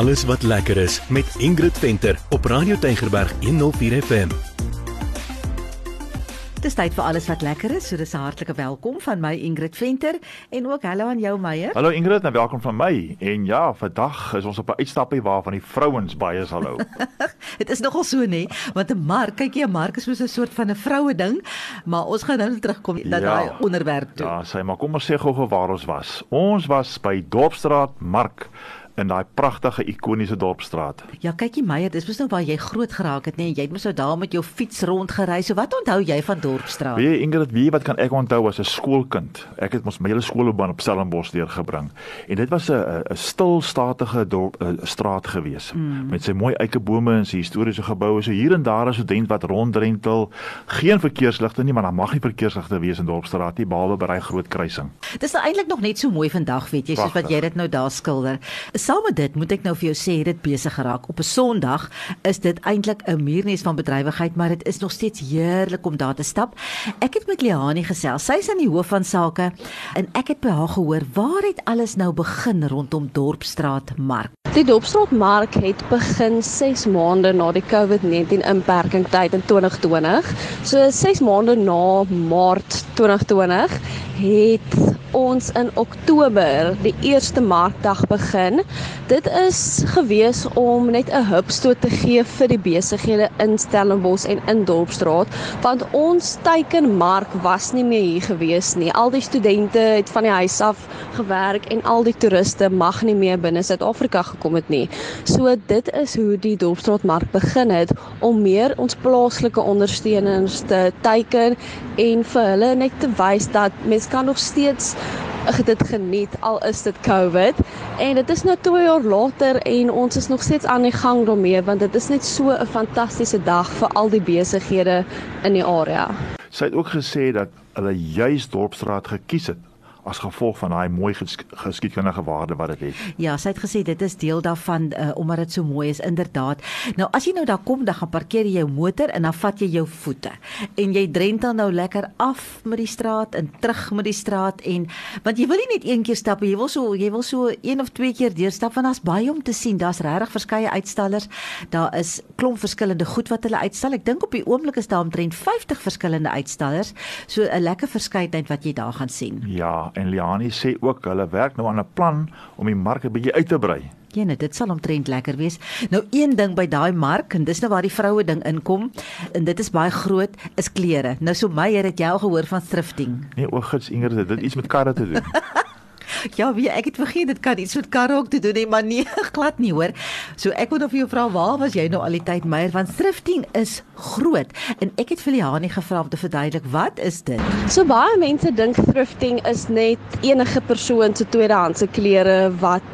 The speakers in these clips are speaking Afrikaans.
alles wat lekker is met Ingrid Venter op Radio Tygerberg 104 FM. Dis tyd vir alles wat lekker is. So dis 'n hartlike welkom van my Ingrid Venter en ook hallo aan jou Meyer. Hallo Ingrid en welkom van my. En ja, vandag is ons op 'n uitstappie waarvan die vrouens baie is hallo. Dit is nogal so nê, want 'n mark, kyk jy, 'n mark is soos 'n soort van 'n vroue ding, maar ons gaan nou terugkom na ja, daai onderwerp toe. Ja, sê maar kom ons sê gou-gou waar ons was. Ons was by Dorpsstraat Mark in daai pragtige ikoniese dorpsstraat. Ja, kykie Meyer, dis mos nou waar jy groot geraak het, nê? Nee? Jy het mos nou daar met jou fiets rondgery. So wat onthou jy van dorpsstraat? Weet jy Ingrid, wie wat kan ek onthou as 'n skoolkind? Ek het mos my hele skoolloopbaan op Stellenbosch deurgebring. En dit was 'n 'n stil, statige dorp straat gewees mm. met sy mooi eikebome en sy historiese geboue. So hier en daar 'n student wat ronddrentel. Geen verkeersligte nie, maar daar mag nie verkeersligte wees in dorpsstraat nie, behalwe by daai groot kruising. Dis nou eintlik nog net so mooi vandag, weet jy, soos wat jy dit nou daar skilder saam met dit moet ek nou vir jou sê dit besig geraak. Op 'n Sondag is dit eintlik 'n muurnes van bedrywigheid, maar dit is nog steeds heerlik om daar te stap. Ek het met Leani gesels. Sy's aan die hoof van sake en ek het by haar gehoor waar het alles nou begin rondom Dorpsstraat Mark. Die Dorpsstraat Mark het begin 6 maande na die COVID-19 inperking tyd in 2020. So 6 maande na Maart 2020 het ons in Oktober die eerste markdag begin. Dit is gewees om net 'n hupstoot te gee vir die besighede in Stellenbosch en in Dorpsstraat, want ons teikenmark was nie meer hier gewees nie. Al die studente het van die huis af gewerk en al die toeriste mag nie meer binne Suid-Afrika gekom het nie. So dit is hoe die Dorpsstraat mark begin het om meer ons plaaslike ondersteuners te teiken en vir hulle net te wys dat mense kan nog steeds dit geniet al is dit COVID en dit is nou 2 jaar later en ons is nog steeds aan die gang daarmee want dit is net so 'n fantastiese dag vir al die besighede in die area. Sy het ook gesê dat hulle juis Dorpsstraat gekies het as gevolg van daai mooi geskiedkundige waarde wat dit het. Ja, sy het gesê dit is deel daarvan uh, omdat dit so mooi is inderdaad. Nou as jy nou daar kom, dan gaan parkeer jy jou motor en dan vat jy jou voete. En jy drentel nou lekker af met die straat en terug met die straat en want jy wil nie net een keer stap, jy wil so jy wil so een of twee keer deurstap want daar's baie om te sien. Daar's regtig verskeie uitstallers. Daar is klomp verskillende goed wat hulle uitstal. Ek dink op die oomblik is daar omtrent 50 verskillende uitstallers. So 'n lekker verskeidenheid wat jy daar gaan sien. Ja, en Liani sê ook hulle werk nou aan 'n plan om die mark 'n bietjie uit te brei. Net dit sal omtrent lekker wees. Nou een ding by daai mark en dis nou waar die vroue ding inkom en dit is baie groot is klere. Nou so my het jy al gehoor van thrifting? Nee, o, gits Ingrid, dit iets met karre te doen. Ja, wie ek het vergeet dit kan iets met karre ook te doen maar nee, glad nie hoor. So ek wil of jou vra waar was jy nou al die tyd Meyer want thrifting is groot en ek het vir Liani gevra om te verduidelik wat is dit? So baie mense dink thrifting is net enige persoon se tweedehandse klere wat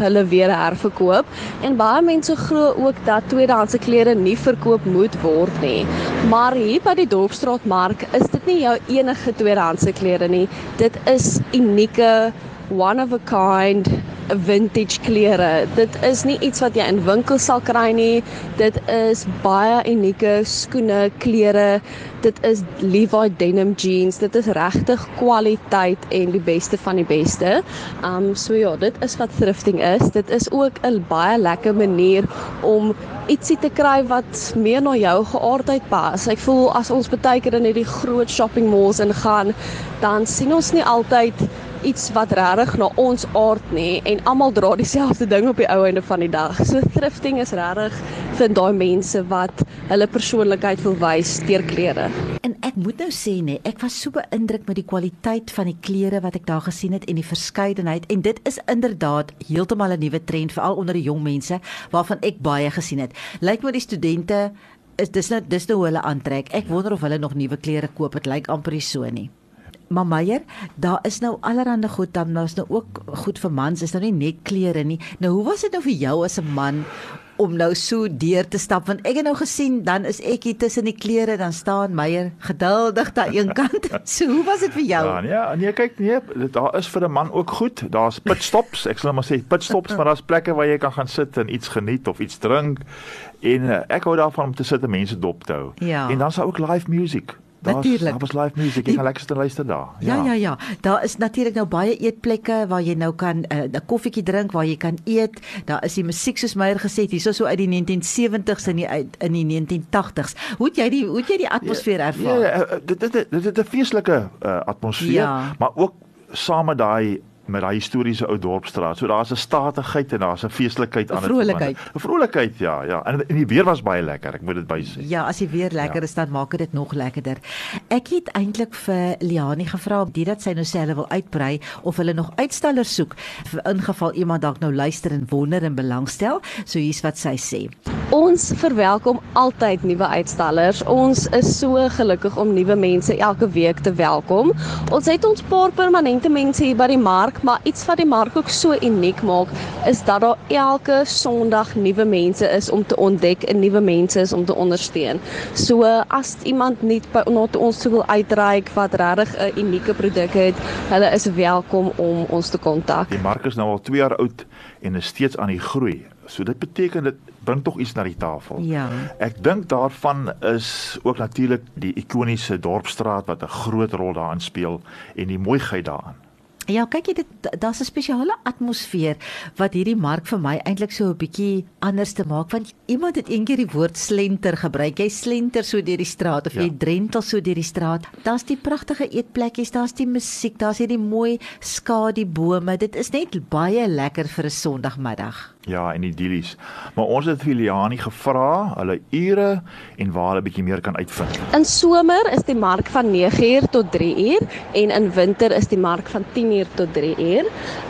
hulle weer herverkoop en baie mense glo ook dat tweedehandse klere nie verkoop moet word nie. Maar hier by die Dorpsstraatmark is dit nie jou enige tweedehandse klere nie. Dit is unieke one of a kind vintage klere. Dit is nie iets wat jy in winkels sal kry nie. Dit is baie unieke skoene, klere. Dit is Levi denim jeans. Dit is regtig kwaliteit en die beste van die beste. Um so ja, dit is wat thrifting is. Dit is ook 'n baie lekker manier om ietsie te kry wat meer na jou geaardheid pas. Ek voel as ons baie keer in hierdie groot shopping malls ingaan, dan sien ons nie altyd iets wat regtig na ons aard nê en almal dra dieselfde ding op die ou einde van die dag. So thrifting is regtig vir daai mense wat hulle persoonlikheid wil wys deur klere. En ek moet nou sê nê, ek was so beïndruk met die kwaliteit van die klere wat ek daar gesien het en die verskeidenheid en dit is inderdaad heeltemal 'n nuwe trend veral onder die jong mense waarvan ek baie gesien het. Lyk my die studente is dis nou dis nou hoe hulle aantrek. Ek wonder of hulle nog nuwe klere koop. Dit lyk amper so nie. Maar Meyer, daar is nou allerhande goed dan nou is nou ook goed vir mans, is nou nie net klere nie. Nou hoe was dit nou vir jou as 'n man om nou so deur te stap want ek het nou gesien dan is ek hier tussen die klere dan staan Meyer geduldig daar een kant. So hoe was dit vir jou? Ja, nee, nee, kyk nee, daar is vir 'n man ook goed. Daar's pitstops. Ek sal maar sê pitstops, maar daar's plekke waar jy kan gaan sit en iets geniet of iets drink. En uh, ek hou daarvan om te sit en mense dop te hou. Ja. En dan sou ook live music Daar's Natuurlik. daar was live music. Jy kan lekker sit en luister daar. Ja, ja, ja. Daar is natuurlik nou baie eetplekke waar jy nou kan 'n uh, koffietjie drink, waar jy kan eet. Daar is die musiek soos Meyer gesê, hierso so uit die 1970s en die uit in die 1980s. Hoe het jy die hoe het jy die atmosfeer Ja, ervaar? ja, eh, dit dit dit dit 'n feestelike uh, atmosfeer, Ja. maar ook saam met daai met daai historiese ou dorpstraat. So daar's 'n statigheid en daar's 'n feeslikheid aan dit. vrolikheid. verband. 'n Vrolikheid, ja, ja. En, en die weer was baie lekker, ek moet dit bysê. Ja, as jy weer lekker Ja. is, dan maak dit nog lekkerder. Ek het eintlik vir Liani gevra dit dat sy nou self wil uitbrei of hulle nog uitstallers soek vir ingeval iemand dalk nou luister en wonder en belangstel. So hier's wat sy sê. Ons verwelkom altyd nuwe uitstallers. Ons is so gelukkig om nuwe mense elke week te welkom. Ons het ons paar permanente mense hier by die mark, maar iets wat die mark ook so uniek maak, is dat daar elke Sondag nuwe mense is om te ontdek en nuwe mense is om te ondersteun. So as iemand nuut by na ons toe wil uitreik wat regtig 'n unieke produk het, hulle is welkom om ons te kontak. Die mark is nou al 2 jaar oud en is steeds aan die groei. So dit beteken dit bring tog iets na die tafel. Ja. Ek dink daarvan is ook natuurlik die ikoniese dorpsstraat wat 'n groot rol daarin speel en die mooiheid daarin. Ja, kyk jy dit daar's 'n spesiale atmosfeer wat hierdie mark vir my eintlik so 'n bietjie anders te maak want iemand het eendag die woord slenter gebruik. Jy slenter so deur die straat of Ja. jy drentel so deur die straat. Daar's die pragtige eetplekkies, daar's die musiek, daar's hierdie mooi skadubome. Dit is net baie lekker vir 'n Sondagmiddag. Ja, en idillies. Maar ons het Filiani gevra, hulle ure en waar hulle bietjie meer kan uitvind. In somer is die mark van 9uur tot 3uur en in winter is die mark van 10uur tot 3uur.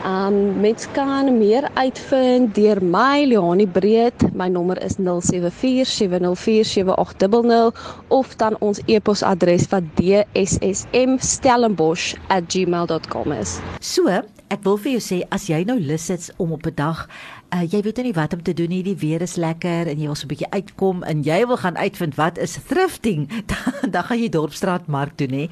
Um mens kan meer uitvind deur my Leonie Breed. My nommer is 0747047800 of dan ons e-posadres wat dssmstellenbosch@gmail.com is. So, ek wil vir jou sê as jy nou lus is om op 'n dag Uh, jy weet nie wat om te doen nie. Die weer is lekker en jy wil so 'n bietjie uitkom en jy wil gaan uitvind wat is thrifting. Dan, dan gaan jy Dorpsstraat mark toe nê.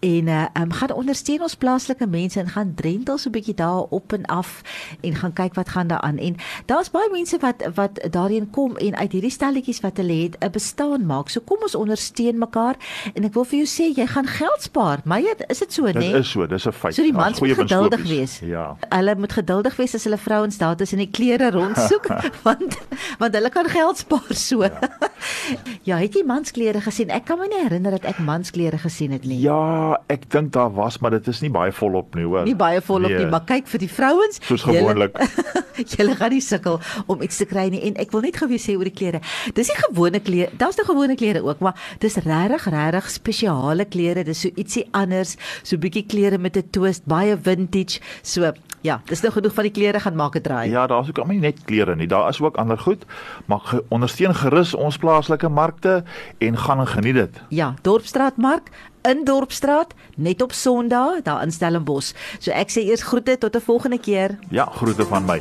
En uh um, gaan ondersteun ons plaaslike mense en gaan drentel so 'n bietjie daar op en af en gaan kyk wat gaan daar aan. En daar's baie mense wat wat daarin kom en uit hierdie stalletjies wat hulle het 'n bestaan maak. So kom ons ondersteun mekaar en ek wil vir jou sê jy gaan geld spaar. Meyer, is dit so Dit nê? is so, dis 'n feit. So die mans goeie moet geduldig wees. Ja. Hulle moet geduldig wees as hulle vrouens daar tussen die klere rondsoek want want hulle kan geld spaar so. Ja, ja het jy mansklere gesien? Ek kan my nie herinner dat ek mansklere gesien het nie. Ja, ek dink daar was, maar dit is nie baie volop nie, hoor. Nie baie volop Nee, nie, maar kyk vir die vrouens. Soos gewoonlik. Julle gaan nie sukkel om iets te kry nie en ek wil net gou weer sê oor die klere. Dis nie gewone klere, daar's nou gewone klere ook, maar dis regtig regtig spesiale klere. Dis so ietsie anders, so bietjie klere met 'n twist, baie vintage. So, ja, dis nou genoeg van die klere gaan maak 'n draai. Ja, daar's ook nie net klere nie. Daar is ook ander goed, maar ge ondersteun gerus ons plaaslike markte en gaan en geniet dit. Ja, Dorpstraatmark in Dorpstraat net op Sondag daar in Stellenbosch. So ek sê eers groete tot 'n volgende keer. Ja, groete van my.